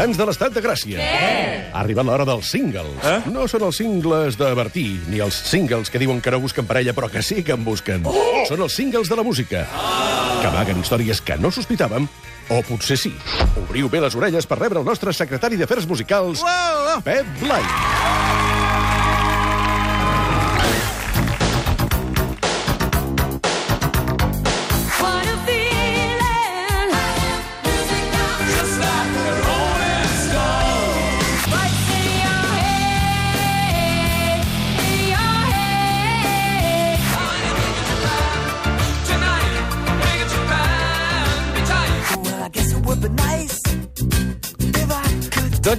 Ciutadans de l'Estat de Gràcia. Què? Ha arribat l'hora dels singles. Eh? No són els singles de Bertí, ni els singles que diuen que no busquen parella, però que sí que en busquen. Oh! Són els singles de la música, que amaguen històries que no sospitàvem, o potser sí. Obriu bé les orelles per rebre el nostre secretari d'Afers Musicals, Pep Blai.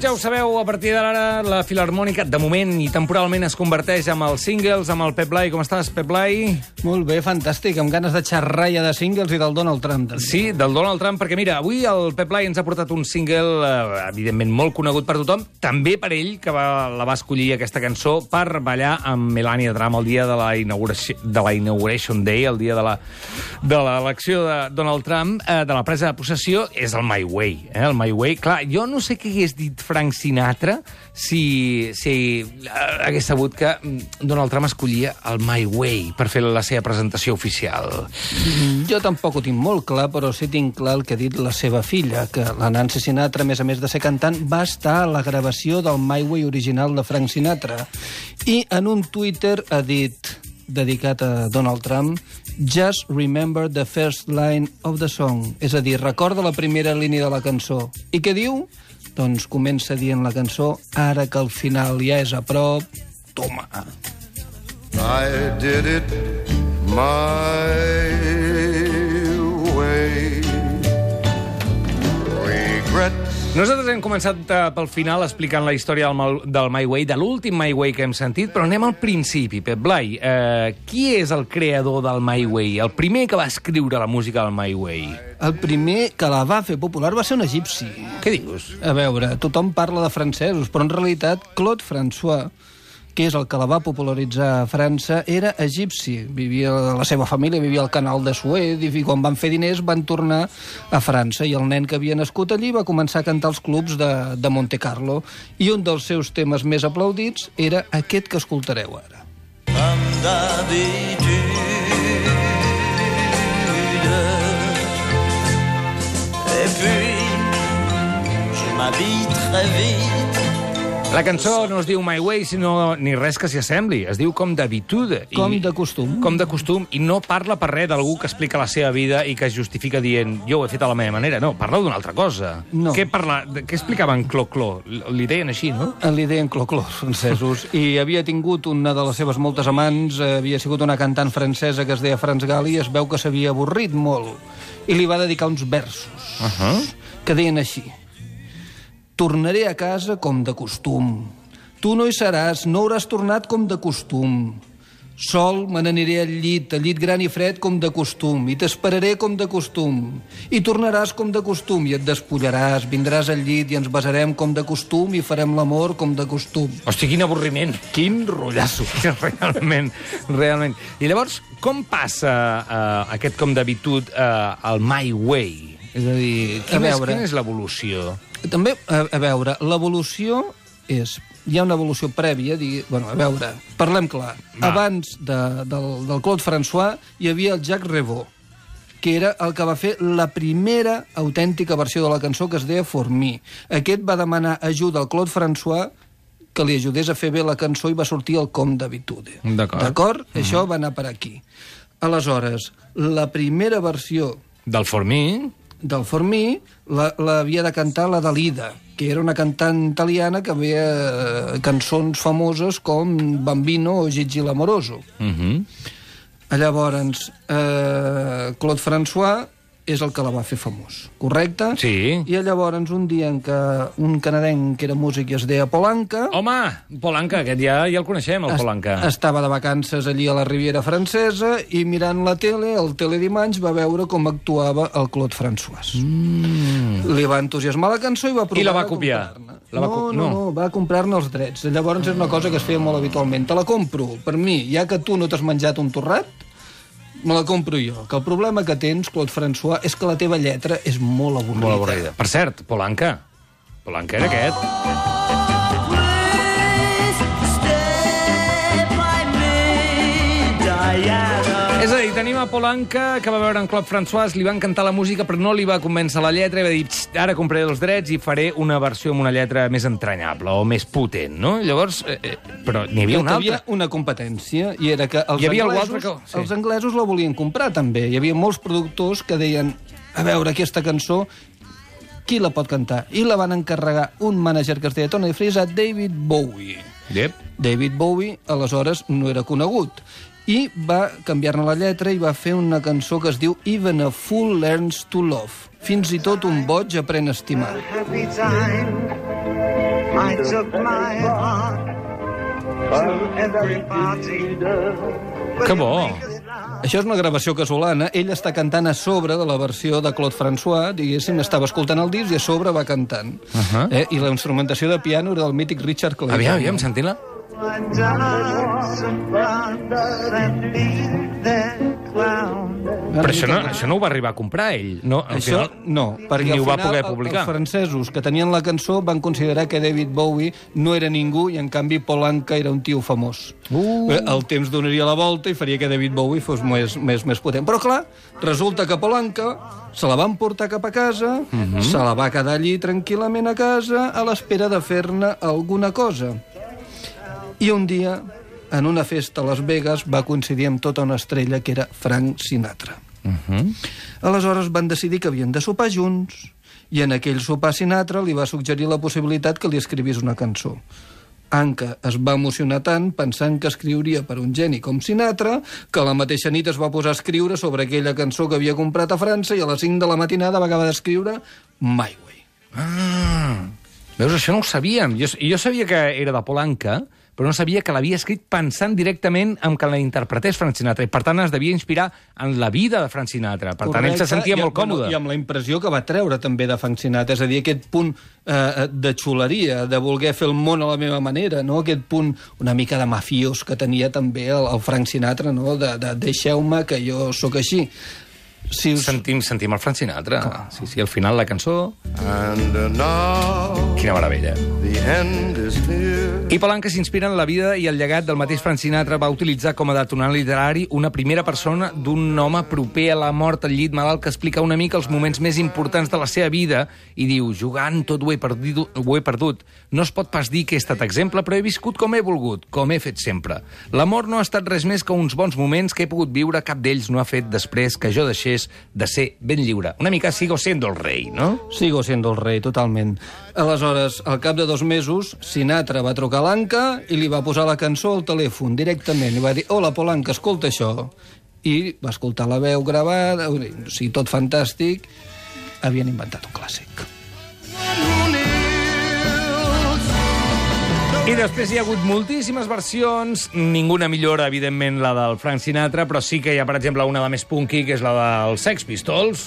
Ja ho sabeu, a partir d'ara la Filarmònica, de moment i temporalment, es converteix amb els singles, amb el Pep Blai. Com estàs, Pep Blai? Molt bé, fantàstic, amb ganes de xerraia de singles i del Donald Trump. També. Sí, del Donald Trump, perquè mira, avui el Pep Blai ens ha portat un single, eh, evidentment molt conegut per tothom, també per ell, que va, la va escollir aquesta cançó per ballar amb Melania Trump el dia de la inauguració, de la Inauguration Day, el dia de la de l'elecció de Donald Trump, eh, de la presa de possessió, és el My Way. Eh, el My Way, clar, jo no sé què hagués dit Frank Sinatra si, si eh, hagués sabut que mm, Donald Trump escollia el My Way per fer la seva presentació oficial. Mm, Jo tampoc ho tinc molt clar, però sí tinc clar el que ha dit la seva filla, que la Nancy Sinatra, a més a més de ser cantant, va estar a la gravació del My Way original de Frank Sinatra. I en un Twitter ha dit dedicat a Donald Trump, Just remember the first line of the song. És a dir, recorda la primera línia de la cançó. I què diu? Doncs comença dient la cançó, ara que al final ja és a prop, toma. I did it my way. Regrets Nosaltres hem començat eh, pel final explicant la història del, mal- del My Way, de l'últim My Way que hem sentit, però anem al principi, Pep Blai. Eh, qui és el creador del My Way? El primer que va escriure la música del My Way? El primer que la va fer popular va ser un egipci. Què dius? A veure, tothom parla de francesos, però en realitat Claude François, que és el que la va popularitzar a França, era egipci. Vivia, la seva família vivia al canal de Suez i quan van fer diners van tornar a França i el nen que havia nascut allí va començar a cantar als clubs de, de Monte Carlo i un dels seus temes més aplaudits era aquest que escoltareu ara. Comme d'habitude, et puis je m'habille très vite. La cançó no es diu My Way, sinó ni res que s'hi assembli. Es diu com d'habitude. I- Com de costum. Com de costum, i no parla per res d'algú que explica la seva vida i que es justifica dient jo ho he fet a la meva manera. No, parla d'una altra cosa. No. Què, parla, què explicaven Clo-Clo? Li deien així, no? Li deien clocló, els francesos, i havia tingut una de les seves moltes amants, eh, havia sigut una cantant francesa que es deia Franz Gali, i es veu que s'havia avorrit molt, i li va dedicar uns versos, Uh -huh. que deien així. Tornaré a casa com de costum. Tu no hi seràs, no hauràs tornat com de costum. Sol me n'aniré al llit, al llit gran i fred com de costum, i t'esperaré com de costum. I tornaràs com de costum, i et despullaràs, vindràs al llit i ens besarem com de costum i farem l'amor com de costum. Hosti, quin avorriment, quin rotllasso, realment, realment. I llavors, com passa uh, aquest com d'habitud uh, al My Way? És a dir, quina, és, veure. quina és l'evolució? També, a, a veure, l'evolució és... Hi ha una evolució prèvia, digui, bueno, a veure, parlem clar. Va. Abans de, del, del Claude François hi havia el Jacques Revaux, que era el que va fer la primera autèntica versió de la cançó que es deia For Me. Aquest va demanar ajuda al Claude François que li ajudés a fer bé la cançó i va sortir el Com d'Habitude. D'acord. D'acord? Això va anar per aquí. Aleshores, la primera versió Del For Me? Del Formí la- l'havia de cantar la Dalida, que era una cantant italiana que veia eh, cançons famoses com Bambino o Gigi l'Amoroso. Uh -huh. Llavors, eh, Claude François és el que la va fer famós, correcte? Sí. I llavors, un dia en què un canadenc que era músic i es deia Polanca... Home, Polanca, aquest ja, ja el coneixem, el est- Polanca. Estava de vacances allí a la Riviera Francesa i mirant la tele, el Teledimanys, va veure com actuava el Claude François. Mm. Li va entusiasmar la cançó i va provar I la va copiar? La va no, no, no. no, va comprar-ne els drets. Llavors és una cosa que es feia molt habitualment. Te la compro, per mi, ja que tu no t'has menjat un torrat, me la compro jo. Que el problema que tens, Claude François, és que la teva lletra és molt avorrida. Molt avorrida. Per cert, Polanca, Polanca era aquest. A tenim a Polanca, que va veure en Claude François, li van cantar la música, però no li va convèncer la lletra i va dir, "Xt, ara compraré els drets i faré una versió amb una lletra més entranyable o més potent, no? Llavors, eh, eh, però n'hi havia Hi una havia altra. una competència, i era que els, Hi havia anglesos, que- sí. els anglesos la volien comprar, també. Hi havia molts productors que deien, a veure, aquesta cançó, qui la pot cantar? I la van encarregar un mànager que es deia Tony Fries a David Bowie. Yep. David Bowie, aleshores, no era conegut. I va canviar-ne la lletra i va fer una cançó que es diu Even a Fool Learns to Love. Fins i tot un boig aprèn a estimar. happy time. I took my heart to every party. Que bo. Això és una gravació casolana. Ell està cantant a sobre de la versió de Claude François, diguéssim, estava escoltant el disc i a sobre va cantant. Uh. -huh. eh? I la instrumentació de piano era del mític Richard Clayton. Aviam, aviam, sentim-la. Però això no, això no ho va arribar a comprar ell. No, al Això final, no, perquè ni ho va final poder publicar. els francesos que tenien la cançó van considerar que David Bowie no era ningú i en canvi Polanca era un tio famós. Uh. El temps donaria la volta i faria que David Bowie fos més, més, més potent. Però clar, resulta que Polanca se la van portar cap a casa, uh Mhm. -huh. se la va quedar allí tranquil·lament a casa a l'espera de fer-ne alguna cosa. I un dia, en una festa a Las Vegas, va coincidir amb tota una estrella que era Frank Sinatra. Aleshores van decidir que havien de sopar junts i en aquell sopar Sinatra li va suggerir la possibilitat que li escrivís una cançó. Anca es va emocionar tant pensant que escriuria per un geni com Sinatra que la mateixa nit es va posar a escriure sobre aquella cançó que havia comprat a França i a les 5 de la matinada va acabar d'escriure My Way. Ah, veus, això no ho sabíem. Jo, jo sabia que era de Polanca, però no sabia que l'havia escrit pensant directament en que la interpretés Frank Sinatra. I, per tant, es devia inspirar en la vida de Frank Sinatra. Per tant, ell se sentia I- molt bueno, còmode. I amb la impressió que va treure també de Frank Sinatra, és a dir, aquest punt eh, de xuleria, de voler fer el món a la meva manera, no? aquest punt una mica de mafiós que tenia també el, el Frank Sinatra, no? de, de deixeu-me que jo sóc així. Si us... Sentim, sentim el Frank Sinatra. Sí, sí, al final la cançó... And uh, now Quina meravella. the end is near. I Polanca s'inspira en la vida i el llegat del mateix Frank Sinatra va utilitzar com a detonant literari una primera persona d'un home proper a la mort al llit malalt que explica una mica els moments més importants de la seva vida i diu, jugant tot ho he, perdut, ho he perdut. No es pot pas dir que he estat exemple, però he viscut com he volgut, com he fet sempre. L'amor no ha estat res més que uns bons moments que he pogut viure, cap d'ells no ha fet després que jo deixés de ser ben lliure. Una mica sigo siendo el rei, no? Sigo siendo el rei, totalment. Aleshores, al cap de dos mesos, Sinatra va trucar a l'Anca i li va posar la cançó al telèfon directament. I va dir, hola, Polanca, escolta això. I va escoltar la veu gravada, o sigui, tot fantàstic. Havien inventat un clàssic. I després hi ha hagut moltíssimes versions, ninguna millora, evidentment, la del Frank Sinatra, però sí que hi ha, per exemple, una de més punky, que és la dels Sex Pistols.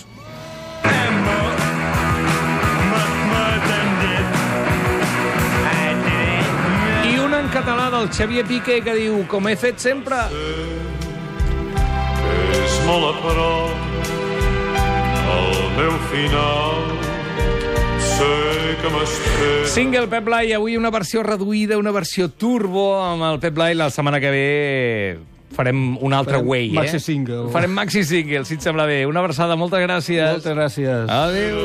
I una en català del Xavier Piqué que diu com he fet sempre. És molt a prop el meu final que Single Pep Blai, avui una versió reduïda, una versió turbo amb el Pep Blai. La setmana que ve farem un altre Farem way, maxi eh? single. Farem maxi single, si et sembla bé. Una abraçada, moltes gràcies. Moltes gràcies. Adéu.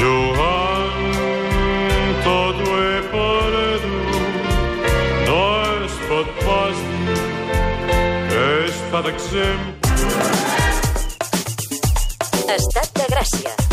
Joan, tot ho he perdut no es pot pas dir he estat exemple Estat de Gràcia.